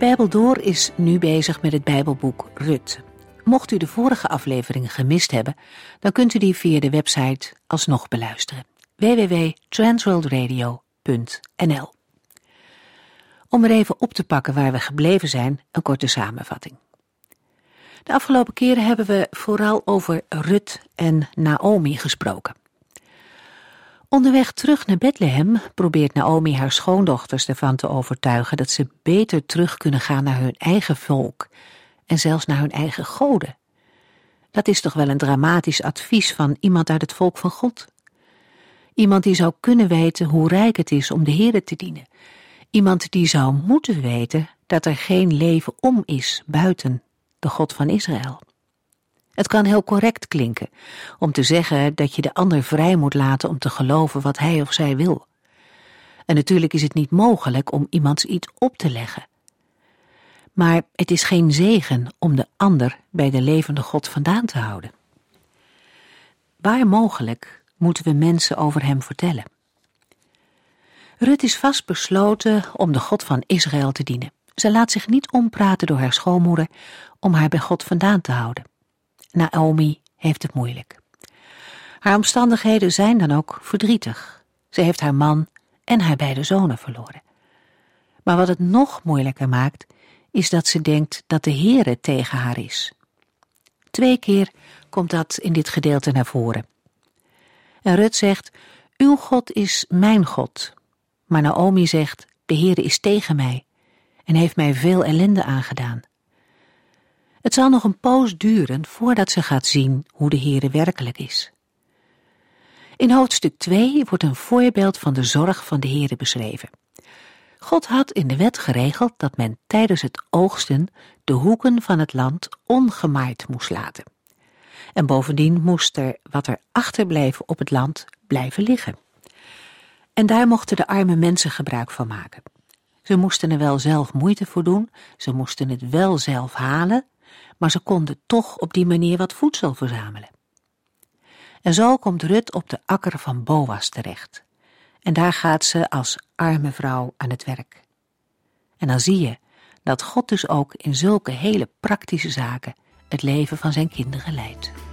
Bijbel Door is nu bezig met het Bijbelboek Rut. Mocht u de vorige afleveringen gemist hebben, dan kunt u die via de website alsnog beluisteren. www.transworldradio.nl Om er even op te pakken waar we gebleven zijn, een korte samenvatting. De afgelopen keren hebben we vooral over Rut en Naomi gesproken. Onderweg terug naar Bethlehem probeert Naomi haar schoondochters ervan te overtuigen dat ze beter terug kunnen gaan naar hun eigen volk en zelfs naar hun eigen goden. Dat is toch wel een dramatisch advies van iemand uit het volk van God. Iemand die zou kunnen weten hoe rijk het is om de Heere te dienen. Iemand die zou moeten weten dat er geen leven om is buiten de God van Israël. Het kan heel correct klinken om te zeggen dat je de ander vrij moet laten om te geloven wat hij of zij wil. En natuurlijk is het niet mogelijk om iemands iets op te leggen. Maar het is geen zegen om de ander bij de levende God vandaan te houden. Waar mogelijk moeten we mensen over hem vertellen. Rut is vastbesloten om de God van Israël te dienen. Ze laat zich niet ompraten door haar schoonmoeder om haar bij God vandaan te houden. Naomi heeft het moeilijk. Haar omstandigheden zijn dan ook verdrietig. Ze heeft haar man en haar beide zonen verloren. Maar wat het nog moeilijker maakt, is dat ze denkt dat de Heere tegen haar is. Twee keer komt dat in dit gedeelte naar voren. En Rut zegt, uw God is mijn God. Maar Naomi zegt, de Heere is tegen mij en heeft mij veel ellende aangedaan. Het zal nog een poos duren voordat ze gaat zien hoe de Heere werkelijk is. In hoofdstuk 2 wordt een voorbeeld van de zorg van de Heere beschreven. God had in de wet geregeld dat men tijdens het oogsten de hoeken van het land ongemaaid moest laten. En bovendien moest er wat er achterbleef op het land blijven liggen. En daar mochten de arme mensen gebruik van maken. Ze moesten er wel zelf moeite voor doen, ze moesten het wel zelf halen, maar ze konden toch op die manier wat voedsel verzamelen. En zo komt Rut op de akker van Boas terecht. En daar gaat ze als arme vrouw aan het werk. En dan zie je dat God dus ook in zulke hele praktische zaken het leven van zijn kinderen leidt.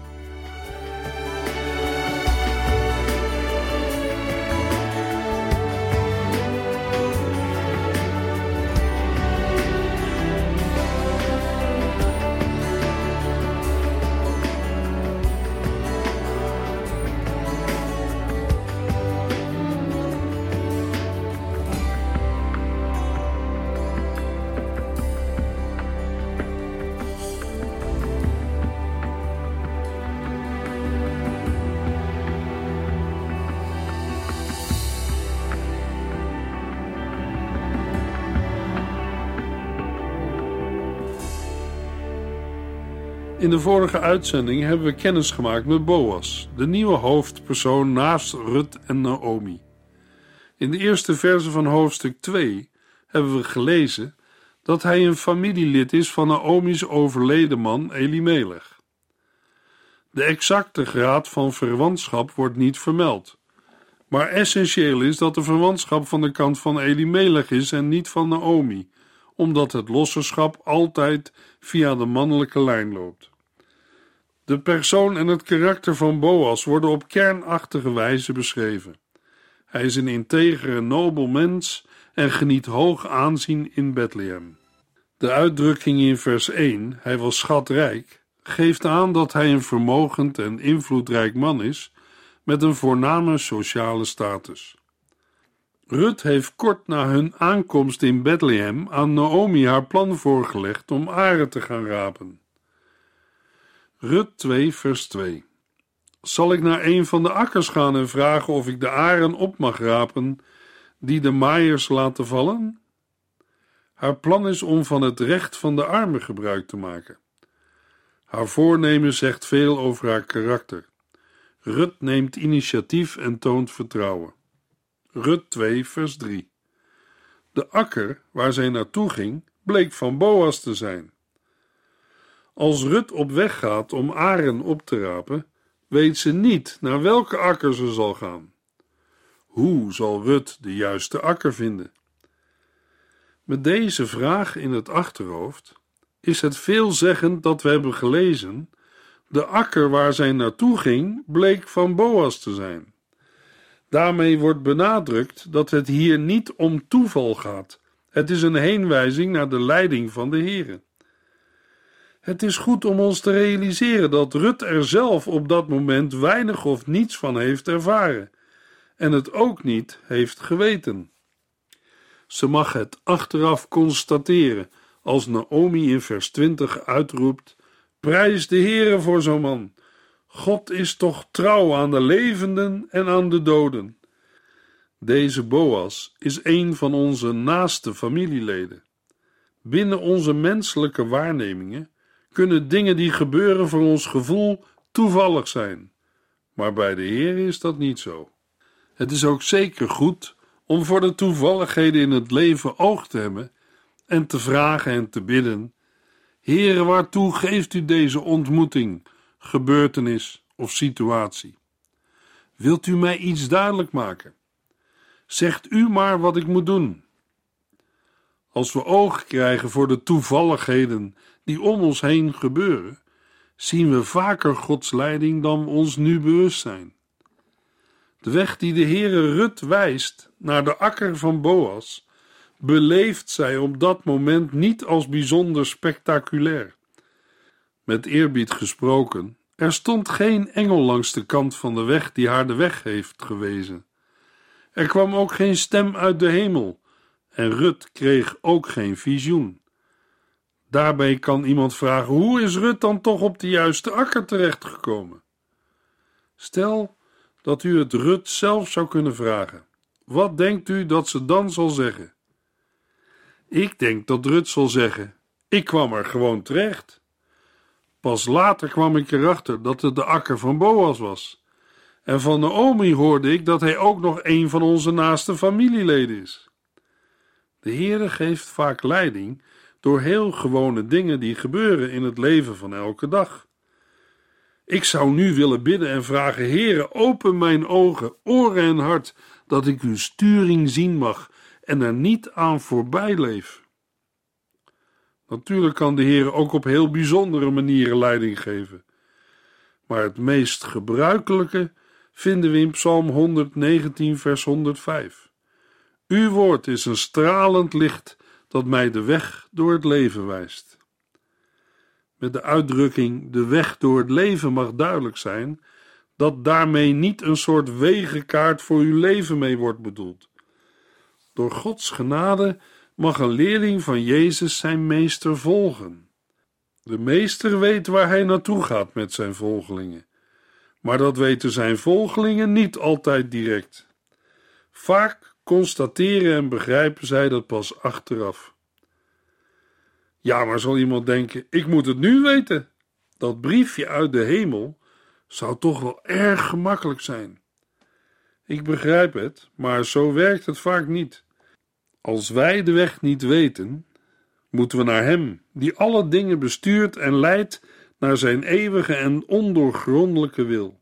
In de vorige uitzending hebben we kennis gemaakt met Boas, de nieuwe hoofdpersoon naast Rut en Naomi. In de eerste verse van hoofdstuk 2 hebben we gelezen dat hij een familielid is van Naomi's overleden man Elimelech. De exacte graad van verwantschap wordt niet vermeld, maar essentieel is dat de verwantschap van de kant van Elimelech is en niet van Naomi, omdat het losserschap altijd via de mannelijke lijn loopt. De persoon en het karakter van Boas worden op kernachtige wijze beschreven. Hij is een integere, nobel mens en geniet hoog aanzien in Bethlehem. De uitdrukking in vers 1, hij was schatrijk, geeft aan dat hij een vermogend en invloedrijk man is met een voorname sociale status. Rut heeft kort na hun aankomst in Bethlehem aan Naomi haar plan voorgelegd om aren te gaan rapen. Rut 2, vers 2. Zal ik naar een van de akkers gaan en vragen of ik de aren op mag rapen die de maaiers laten vallen? Haar plan is om van het recht van de armen gebruik te maken. Haar voornemen zegt veel over haar karakter. Rut neemt initiatief en toont vertrouwen. Rut 2, vers 3. De akker waar zij naartoe ging, bleek van Boas te zijn. Als Rut op weg gaat om aren op te rapen, weet ze niet naar welke akker ze zal gaan. Hoe zal Rut de juiste akker vinden? Met deze vraag in het achterhoofd is het veelzeggend dat we hebben gelezen: de akker waar zij naartoe ging, bleek van Boas te zijn. Daarmee wordt benadrukt dat het hier niet om toeval gaat. Het is een heenwijzing naar de leiding van de Heere. Het is goed om ons te realiseren dat Rut er zelf op dat moment weinig of niets van heeft ervaren en het ook niet heeft geweten. Ze mag het achteraf constateren als Naomi in vers 20 uitroept: Prijs de Heere voor zo'n man. God is toch trouw aan de levenden en aan de doden. Deze Boas is een van onze naaste familieleden. Binnen onze menselijke waarnemingen kunnen dingen die gebeuren voor ons gevoel toevallig zijn, maar bij de Heer is dat niet zo. Het is ook zeker goed om voor de toevalligheden in het leven oog te hebben en te vragen en te bidden: Heere, waartoe geeft u deze ontmoeting, gebeurtenis of situatie? Wilt u mij iets duidelijk maken? Zegt u maar wat ik moet doen. Als we oog krijgen voor de toevalligheden die om ons heen gebeuren, zien we vaker Gods leiding dan we ons nu bewust zijn. De weg die de Heere Rut wijst naar de akker van Boas, beleeft zij op dat moment niet als bijzonder spectaculair. Met eerbied gesproken, er stond geen engel langs de kant van de weg die haar de weg heeft gewezen. Er kwam ook geen stem uit de hemel, en Rut kreeg ook geen visioen. Daarbij kan iemand vragen: hoe is Rut dan toch op de juiste akker terechtgekomen? Stel dat u het Rut zelf zou kunnen vragen. Wat denkt u dat ze dan zal zeggen? Ik denk dat Rut zal zeggen: Ik kwam er gewoon terecht. Pas later kwam ik erachter dat het de akker van Boas was. En van Naomi hoorde ik dat hij ook nog een van onze naaste familieleden is. De Heere geeft vaak leiding door heel gewone dingen die gebeuren in het leven van elke dag. Ik zou nu willen bidden en vragen: Heere, open mijn ogen, oren en hart, dat ik uw sturing zien mag en er niet aan voorbij leef. Natuurlijk kan de Heer ook op heel bijzondere manieren leiding geven. Maar het meest gebruikelijke vinden we in Psalm 119, vers 105. Uw woord is een stralend licht dat mij de weg door het leven wijst. Met de uitdrukking de weg door het leven mag duidelijk zijn dat daarmee niet een soort wegenkaart voor uw leven mee wordt bedoeld. Door Gods genade mag een leerling van Jezus zijn meester volgen. De meester weet waar hij naartoe gaat met zijn volgelingen, maar dat weten zijn volgelingen niet altijd direct. Vaak constateren en begrijpen zij dat pas achteraf. Ja, maar zal iemand denken: ik moet het nu weten? Dat briefje uit de hemel zou toch wel erg gemakkelijk zijn. Ik begrijp het, maar zo werkt het vaak niet. Als wij de weg niet weten, moeten we naar Hem, die alle dingen bestuurt en leidt naar Zijn eeuwige en ondoorgrondelijke wil.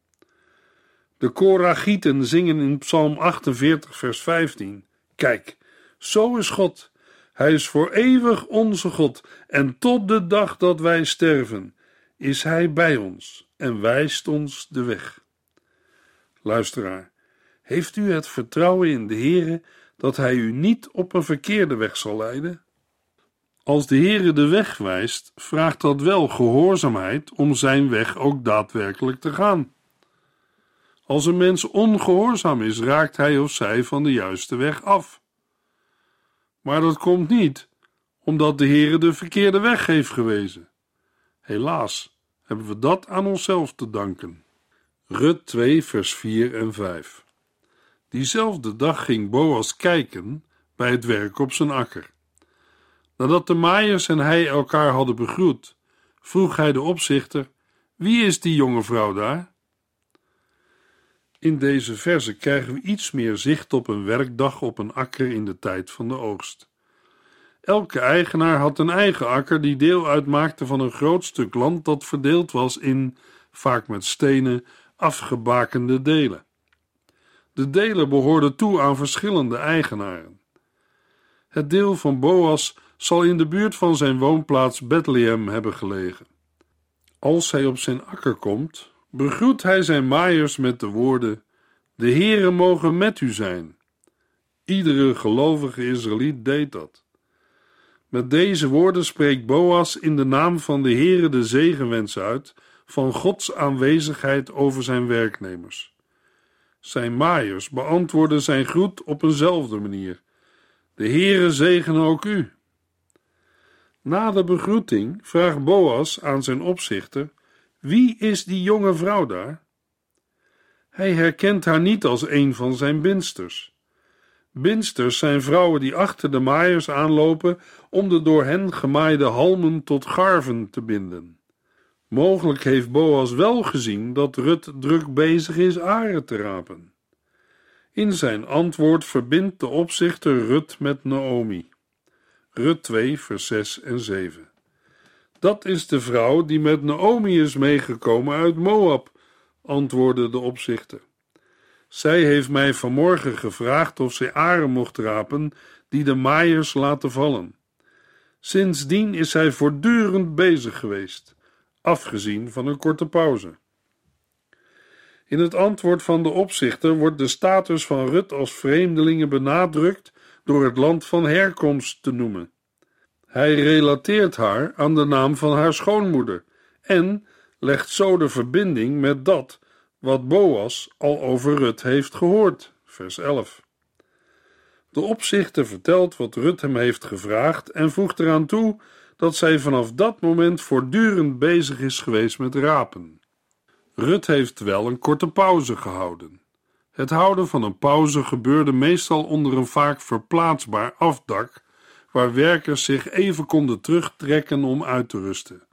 De Koragieten zingen in Psalm 48, vers 15: Kijk, zo is God. Hij is voor eeuwig onze God, en tot de dag dat wij sterven, is Hij bij ons en wijst ons de weg. Luisteraar, heeft u het vertrouwen in de Heere dat Hij u niet op een verkeerde weg zal leiden? Als de Heere de weg wijst, vraagt dat wel gehoorzaamheid om Zijn weg ook daadwerkelijk te gaan. Als een mens ongehoorzaam is, raakt hij of zij van de juiste weg af. Maar dat komt niet omdat de Heere de verkeerde weg heeft gewezen. Helaas hebben we dat aan onszelf te danken. Rut 2, vers 4 en 5. Diezelfde dag ging Boas kijken bij het werk op zijn akker. Nadat de maaiers en hij elkaar hadden begroet, vroeg hij de opzichter: Wie is die jonge vrouw daar? In deze verse krijgen we iets meer zicht op een werkdag op een akker in de tijd van de oogst. Elke eigenaar had een eigen akker die deel uitmaakte van een groot stuk land dat verdeeld was in, vaak met stenen, afgebakende delen. De delen behoorden toe aan verschillende eigenaren. Het deel van Boas zal in de buurt van zijn woonplaats Bethlehem hebben gelegen. Als hij op zijn akker komt, begroet hij zijn maaiers met de woorden: De Heere mogen met u zijn. Iedere gelovige Israëliet deed dat. Met deze woorden spreekt Boas in de naam van de Heere de zegenwens uit van Gods aanwezigheid over zijn werknemers. Zijn maaiers beantwoorden zijn groet op eenzelfde manier. De Heere zegene ook u. Na de begroeting vraagt Boas aan zijn opzichter: Wie is die jonge vrouw daar? Hij herkent haar niet als een van zijn binsters. Binsters zijn vrouwen die achter de maaiers aanlopen om de door hen gemaaide halmen tot garven te binden. Mogelijk heeft Boas wel gezien dat Rut druk bezig is aren te rapen. In zijn antwoord verbindt de opzichter Rut met Naomi. Rut 2, vers 6 en 7. Dat is de vrouw die met Naomi is meegekomen uit Moab, antwoordde de opzichter. Zij heeft mij vanmorgen gevraagd of zij aren mocht rapen die de maaiers laten vallen. Sindsdien is zij voortdurend bezig geweest, afgezien van een korte pauze. In het antwoord van de opzichter wordt de status van Rut als vreemdelinge benadrukt door het land van herkomst te noemen. Hij relateert haar aan de naam van haar schoonmoeder en legt zo de verbinding met dat wat Boas al over Rut heeft gehoord. Vers 11. De opzichter vertelt wat Rut hem heeft gevraagd en voegt eraan toe dat zij vanaf dat moment voortdurend bezig is geweest met rapen. Rut heeft wel een korte pauze gehouden. Het houden van een pauze gebeurde meestal onder een vaak verplaatsbaar afdak, waar werkers zich even konden terugtrekken om uit te rusten.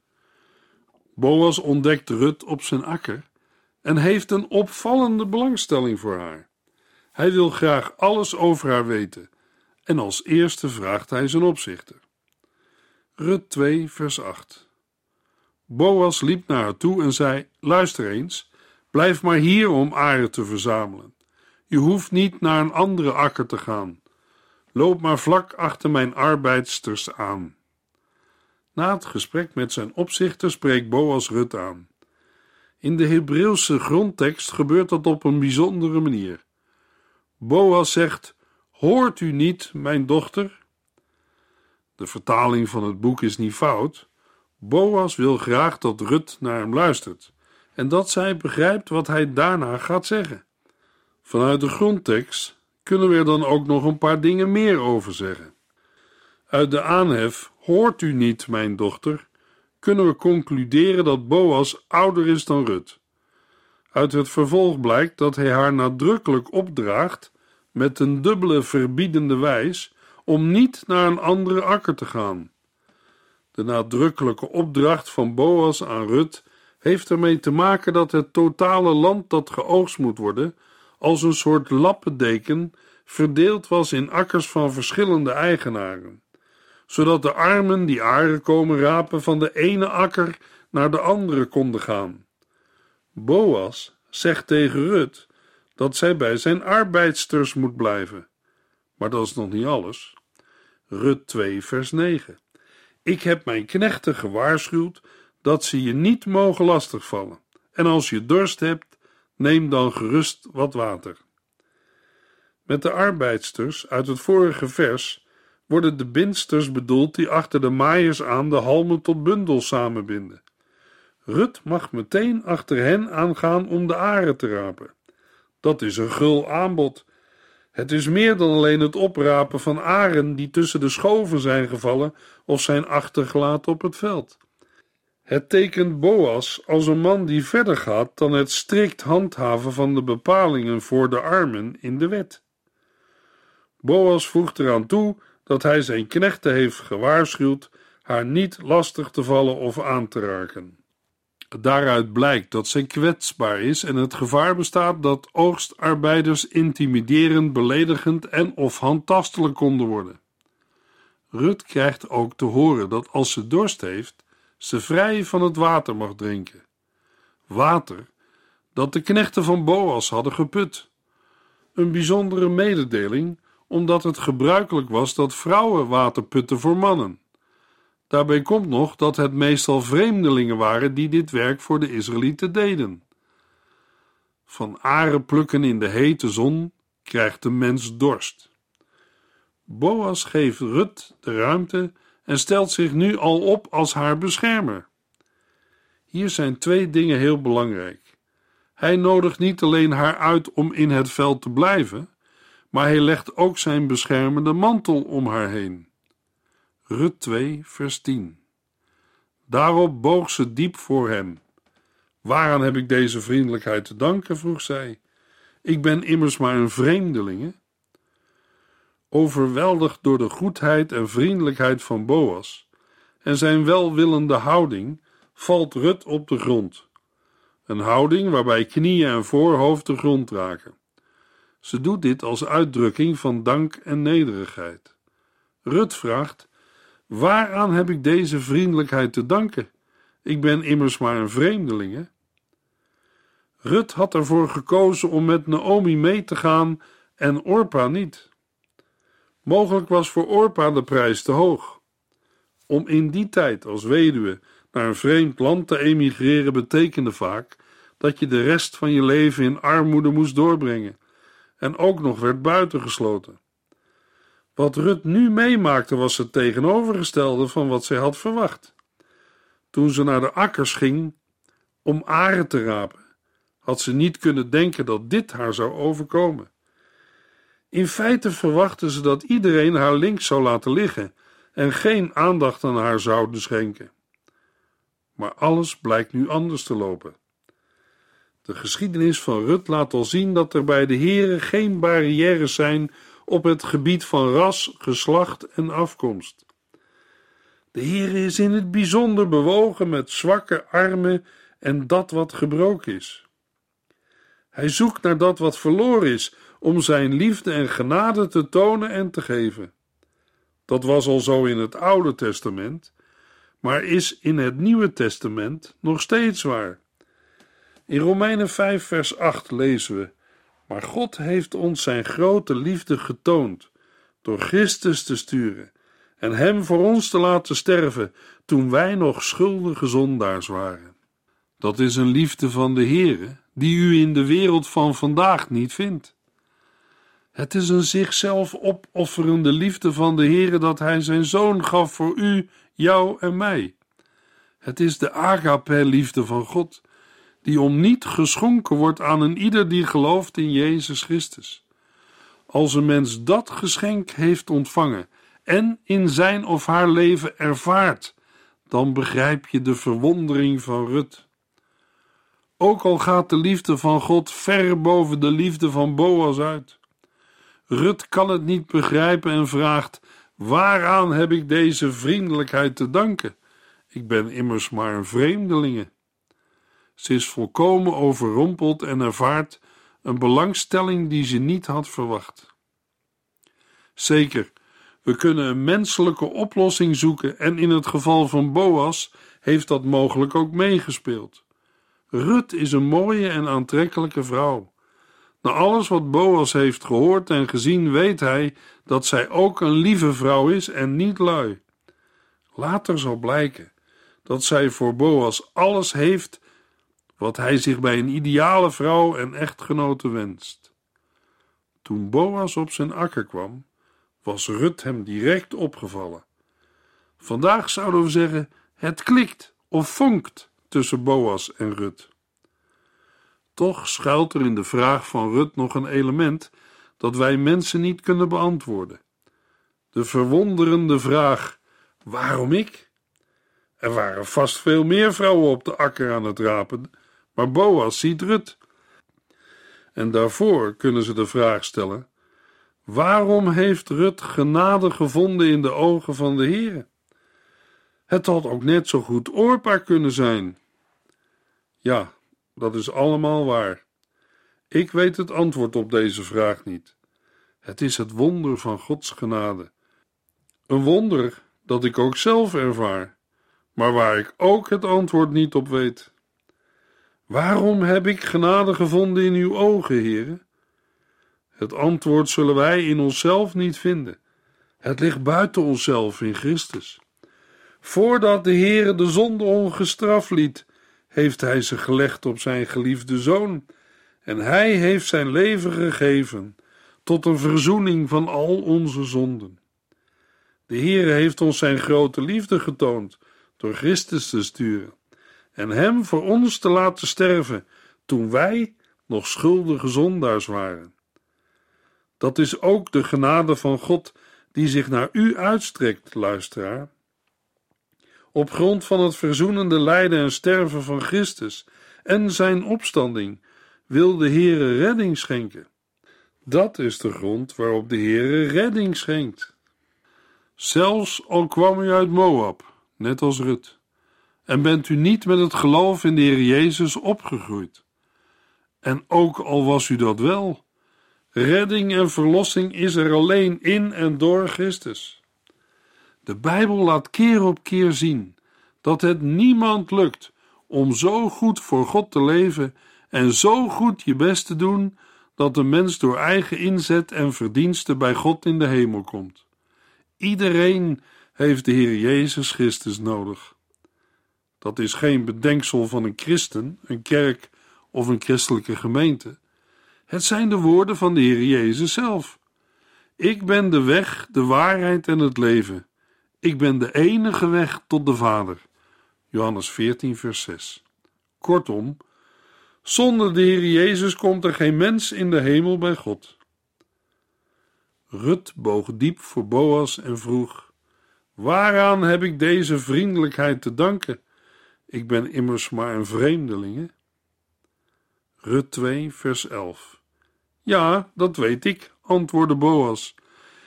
Boas ontdekt Rut op zijn akker en heeft een opvallende belangstelling voor haar. Hij wil graag alles over haar weten en als eerste vraagt hij zijn opzichter. Rut 2, vers 8. Boas liep naar haar toe en zei: Luister eens, blijf maar hier om aren te verzamelen. Je hoeft niet naar een andere akker te gaan. Loop maar vlak achter mijn arbeidsters aan. Na het gesprek met zijn opzichter spreekt Boas Rut aan. In de Hebreeuwse grondtekst gebeurt dat op een bijzondere manier. Boas zegt: Hoort u niet, mijn dochter? De vertaling van het boek is niet fout. Boas wil graag dat Rut naar hem luistert en dat zij begrijpt wat hij daarna gaat zeggen. Vanuit de grondtekst kunnen we er dan ook nog een paar dingen meer over zeggen. Uit de aanhef Hoort u niet, mijn dochter, kunnen we concluderen dat Boas ouder is dan Rut. Uit het vervolg blijkt dat hij haar nadrukkelijk opdraagt met een dubbele verbiedende wijs om niet naar een andere akker te gaan. De nadrukkelijke opdracht van Boas aan Rut heeft ermee te maken dat het totale land dat geoogst moet worden, als een soort lappendeken, verdeeld was in akkers van verschillende eigenaren, zodat de armen die aren komen rapen van de ene akker naar de andere konden gaan. Boas zegt tegen Rut dat zij bij zijn arbeidsters moet blijven. Maar dat is nog niet alles. Rut 2, vers 9. Ik heb mijn knechten gewaarschuwd dat ze je niet mogen lastigvallen. En als je dorst hebt, neem dan gerust wat water. Met de arbeidsters uit het vorige vers worden de bindsters bedoeld die achter de maaiers aan de halmen tot bundels samenbinden. Rut mag meteen achter hen aangaan om de aren te rapen. Dat is een gul aanbod. Het is meer dan alleen het oprapen van aren die tussen de schoven zijn gevallen of zijn achtergelaten op het veld. Het tekent Boas als een man die verder gaat dan het strikt handhaven van de bepalingen voor de armen in de wet. Boas voegt eraan toe dat hij zijn knechten heeft gewaarschuwd haar niet lastig te vallen of aan te raken. Daaruit blijkt dat zij kwetsbaar is en het gevaar bestaat dat oogstarbeiders intimiderend, beledigend en of handtastelijk konden worden. Rut krijgt ook te horen dat als ze dorst heeft, ze vrij van het water mag drinken. Water dat de knechten van Boas hadden geput. Een bijzondere mededeling, omdat het gebruikelijk was dat vrouwen water putten voor mannen. Daarbij komt nog dat het meestal vreemdelingen waren die dit werk voor de Israëlieten deden. Van aren plukken in de hete zon krijgt de mens dorst. Boas geeft Rut de ruimte en stelt zich nu al op als haar beschermer. Hier zijn twee dingen heel belangrijk. Hij nodigt niet alleen haar uit om in het veld te blijven, maar hij legt ook zijn beschermende mantel om haar heen. Rut 2, vers 10. Daarop boog ze diep voor hem. Waaraan heb ik deze vriendelijkheid te danken? vroeg zij. Ik ben immers maar een vreemdelinge. Overweldigd door de goedheid en vriendelijkheid van Boas en zijn welwillende houding, valt Rut op de grond. Een houding waarbij knieën en voorhoofd de grond raken. Ze doet dit als uitdrukking van dank en nederigheid. Rut vraagt: Waaraan heb ik deze vriendelijkheid te danken? Ik ben immers maar een vreemdeling. Rut had ervoor gekozen om met Naomi mee te gaan en Orpa niet. Mogelijk was voor Orpa de prijs te hoog. Om in die tijd als weduwe naar een vreemd land te emigreren betekende vaak dat je de rest van je leven in armoede moest doorbrengen en ook nog werd buitengesloten. Wat Rut nu meemaakte was het tegenovergestelde van wat zij had verwacht. Toen ze naar de akkers ging om aren te rapen, had ze niet kunnen denken dat dit haar zou overkomen. In feite verwachtte ze dat iedereen haar links zou laten liggen en geen aandacht aan haar zouden schenken. Maar alles blijkt nu anders te lopen. De geschiedenis van Rut laat al zien dat er bij de heren geen barrières zijn op het gebied van ras, geslacht en afkomst. De Heer is in het bijzonder bewogen met zwakke armen en dat wat gebroken is. Hij zoekt naar dat wat verloren is, om zijn liefde en genade te tonen en te geven. Dat was al zo in het Oude Testament, maar is in het Nieuwe Testament nog steeds waar. In Romeinen 5, vers 8 lezen we: Maar God heeft ons zijn grote liefde getoond door Christus te sturen en Hem voor ons te laten sterven toen wij nog schuldige zondaars waren. Dat is een liefde van de Heere die u in de wereld van vandaag niet vindt. Het is een zichzelf opofferende liefde van de Heere dat Hij zijn Zoon gaf voor u, jou en mij. Het is de agape-liefde van God, die om niet geschonken wordt aan een ieder die gelooft in Jezus Christus. Als een mens dat geschenk heeft ontvangen en in zijn of haar leven ervaart, dan begrijp je de verwondering van Rut. Ook al gaat de liefde van God ver boven de liefde van Boas uit. Rut kan het niet begrijpen en vraagt: Waaraan heb ik deze vriendelijkheid te danken? Ik ben immers maar een vreemdelinge. Ze is volkomen overrompeld en ervaart een belangstelling die ze niet had verwacht. Zeker, we kunnen een menselijke oplossing zoeken en in het geval van Boas heeft dat mogelijk ook meegespeeld. Rut is een mooie en aantrekkelijke vrouw. Na alles wat Boas heeft gehoord en gezien, weet hij dat zij ook een lieve vrouw is en niet lui. Later zal blijken dat zij voor Boas alles heeft wat hij zich bij een ideale vrouw en echtgenote wenst. Toen Boas op zijn akker kwam, was Rut hem direct opgevallen. Vandaag zouden we zeggen: het klikt of vonkt tussen Boas en Rut. Toch schuilt er in de vraag van Rut nog een element dat wij mensen niet kunnen beantwoorden. De verwonderende vraag: waarom ik? Er waren vast veel meer vrouwen op de akker aan het rapen, maar Boas ziet Rut. En daarvoor kunnen ze de vraag stellen: Waarom heeft Rut genade gevonden in de ogen van de Heere? Het had ook net zo goed Orpa kunnen zijn. Ja, dat is allemaal waar. Ik weet het antwoord op deze vraag niet. Het is het wonder van Gods genade. Een wonder dat ik ook zelf ervaar, maar waar ik ook het antwoord niet op weet. Waarom heb ik genade gevonden in uw ogen, heren? Het antwoord zullen wij in onszelf niet vinden. Het ligt buiten onszelf in Christus. Voordat de Heere de zonde ongestraft liet, heeft hij ze gelegd op zijn geliefde zoon, en hij heeft zijn leven gegeven tot een verzoening van al onze zonden. De Heere heeft ons zijn grote liefde getoond door Christus te sturen en hem voor ons te laten sterven toen wij nog schuldige zondaars waren. Dat is ook de genade van God die zich naar u uitstrekt, luisteraar. Op grond van het verzoenende lijden en sterven van Christus en zijn opstanding wil de Heere redding schenken. Dat is de grond waarop de Heere redding schenkt. Zelfs al kwam u uit Moab, net als Rut, en bent u niet met het geloof in de Heer Jezus opgegroeid. En ook al was u dat wel, redding en verlossing is er alleen in en door Christus. De Bijbel laat keer op keer zien dat het niemand lukt om zo goed voor God te leven en zo goed je best te doen dat de mens door eigen inzet en verdiensten bij God in de hemel komt. Iedereen heeft de Heer Jezus Christus nodig. Dat is geen bedenksel van een christen, een kerk of een christelijke gemeente. Het zijn de woorden van de Heer Jezus zelf. Ik ben de weg, de waarheid en het leven. Ik ben de enige weg tot de Vader. Johannes 14, vers 6. Kortom, zonder de Heer Jezus komt er geen mens in de hemel bij God. Rut boog diep voor Boas en vroeg: Waaraan heb ik deze vriendelijkheid te danken? Ik ben immers maar een vreemdelinge. Rut 2, vers 11. Ja, dat weet ik, antwoordde Boas.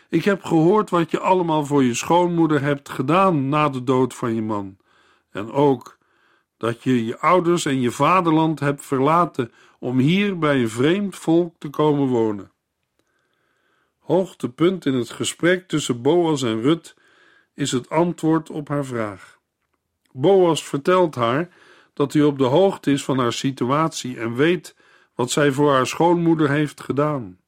Ik heb gehoord wat je allemaal voor je schoonmoeder hebt gedaan na de dood van je man. En ook dat je je ouders en je vaderland hebt verlaten om hier bij een vreemd volk te komen wonen. Hoogtepunt in het gesprek tussen Boas en Rut is het antwoord op haar vraag. Boas vertelt haar dat hij op de hoogte is van haar situatie en weet wat zij voor haar schoonmoeder heeft gedaan.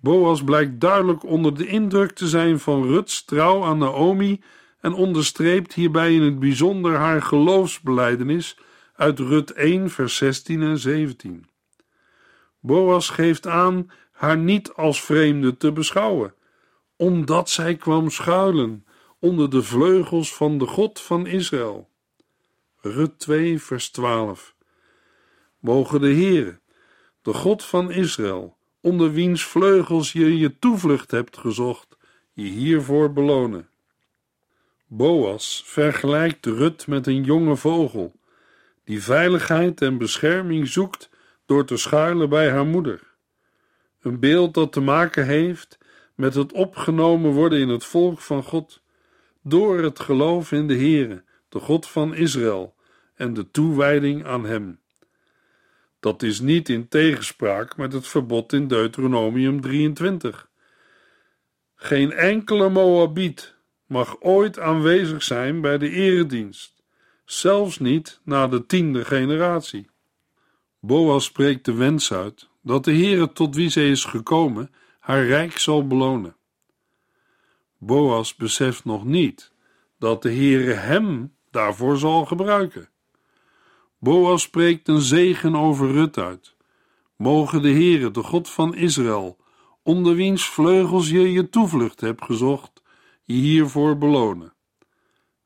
Boas blijkt duidelijk onder de indruk te zijn van Ruts trouw aan Naomi en onderstreept hierbij in het bijzonder haar geloofsbeleidenis uit Rut 1, vers 16 en 17. Boas geeft aan haar niet als vreemde te beschouwen, omdat zij kwam schuilen onder de vleugels van de God van Israël. Rut 2, vers 12. Mogen de Heere, de God van Israël, onder wiens vleugels je je toevlucht hebt gezocht, je hiervoor belonen. Boas vergelijkt Rut met een jonge vogel, die veiligheid en bescherming zoekt door te schuilen bij haar moeder. Een beeld dat te maken heeft met het opgenomen worden in het volk van God, door het geloof in de Heere, de God van Israël, en de toewijding aan Hem. Dat is niet in tegenspraak met het verbod in Deuteronomium 23. Geen enkele Moabiet mag ooit aanwezig zijn bij de eredienst, zelfs niet na de tiende generatie. Boas spreekt de wens uit dat de Heere tot wie zij is gekomen haar rijk zal belonen. Boas beseft nog niet dat de Heere hem daarvoor zal gebruiken. Boas spreekt een zegen over Rut uit. Mogen de Heere, de God van Israël, onder wiens vleugels je je toevlucht hebt gezocht, je hiervoor belonen.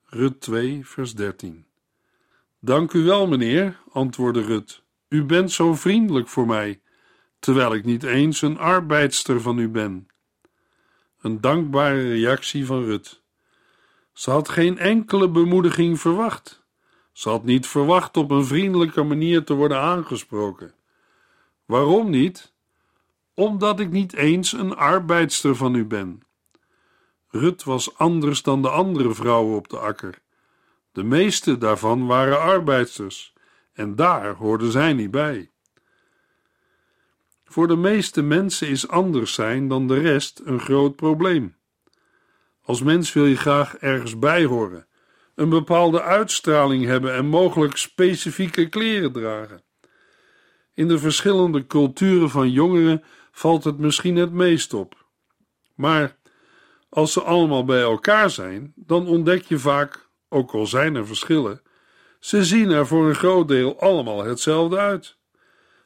Rut 2, vers 13. Dank u wel, meneer, antwoordde Rut. U bent zo vriendelijk voor mij, terwijl ik niet eens een arbeidster van u ben. Een dankbare reactie van Rut. Ze had geen enkele bemoediging verwacht. Ze had niet verwacht op een vriendelijke manier te worden aangesproken. Waarom niet? omdat ik niet eens een arbeidster van u ben. Rut was anders dan de andere vrouwen op de akker. De meeste daarvan waren arbeidsters, en daar hoorden zij niet bij. Voor de meeste mensen is anders zijn dan de rest een groot probleem. Als mens wil je graag ergens bij horen, een bepaalde uitstraling hebben en mogelijk specifieke kleren dragen. In de verschillende culturen van jongeren valt het misschien het meest op. Maar als ze allemaal bij elkaar zijn, dan ontdek je vaak, ook al zijn er verschillen, ze zien er voor een groot deel allemaal hetzelfde uit.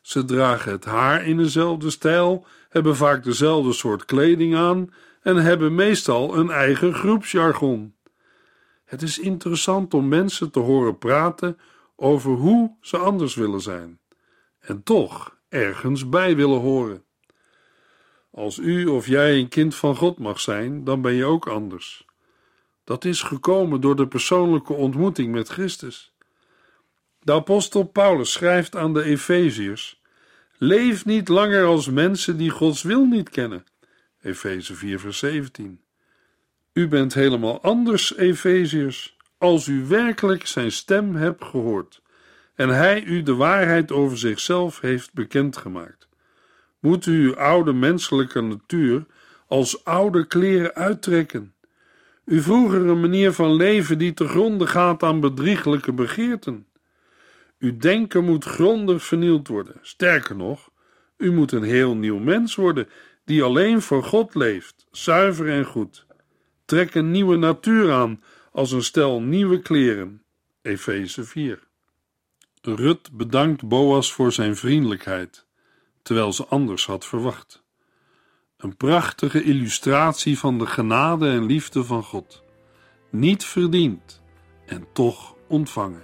Ze dragen het haar in dezelfde stijl, hebben vaak dezelfde soort kleding aan en hebben meestal een eigen groepsjargon. Het is interessant om mensen te horen praten over hoe ze anders willen zijn en toch ergens bij willen horen. Als u of jij een kind van God mag zijn, dan ben je ook anders. Dat is gekomen door de persoonlijke ontmoeting met Christus. De apostel Paulus schrijft aan de Efeziërs: Leef niet langer als mensen die Gods wil niet kennen. Efeze 4, vers 17. U bent helemaal anders, Efeziërs, als u werkelijk zijn stem hebt gehoord en hij u de waarheid over zichzelf heeft bekendgemaakt. Moet u uw oude menselijke natuur als oude kleren uittrekken. Uw vroegere manier van leven die te gronde gaat aan bedrieglijke begeerten. Uw denken moet grondig vernield worden. Sterker nog, u moet een heel nieuw mens worden die alleen voor God leeft, zuiver en goed. Trek een nieuwe natuur aan als een stel nieuwe kleren. Efeze 4. Rut bedankt Boas voor zijn vriendelijkheid, terwijl ze anders had verwacht. Een prachtige illustratie van de genade en liefde van God. Niet verdiend en toch ontvangen.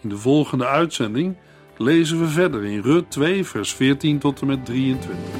In de volgende uitzending lezen we verder in Rut 2, vers 14 tot en met 23.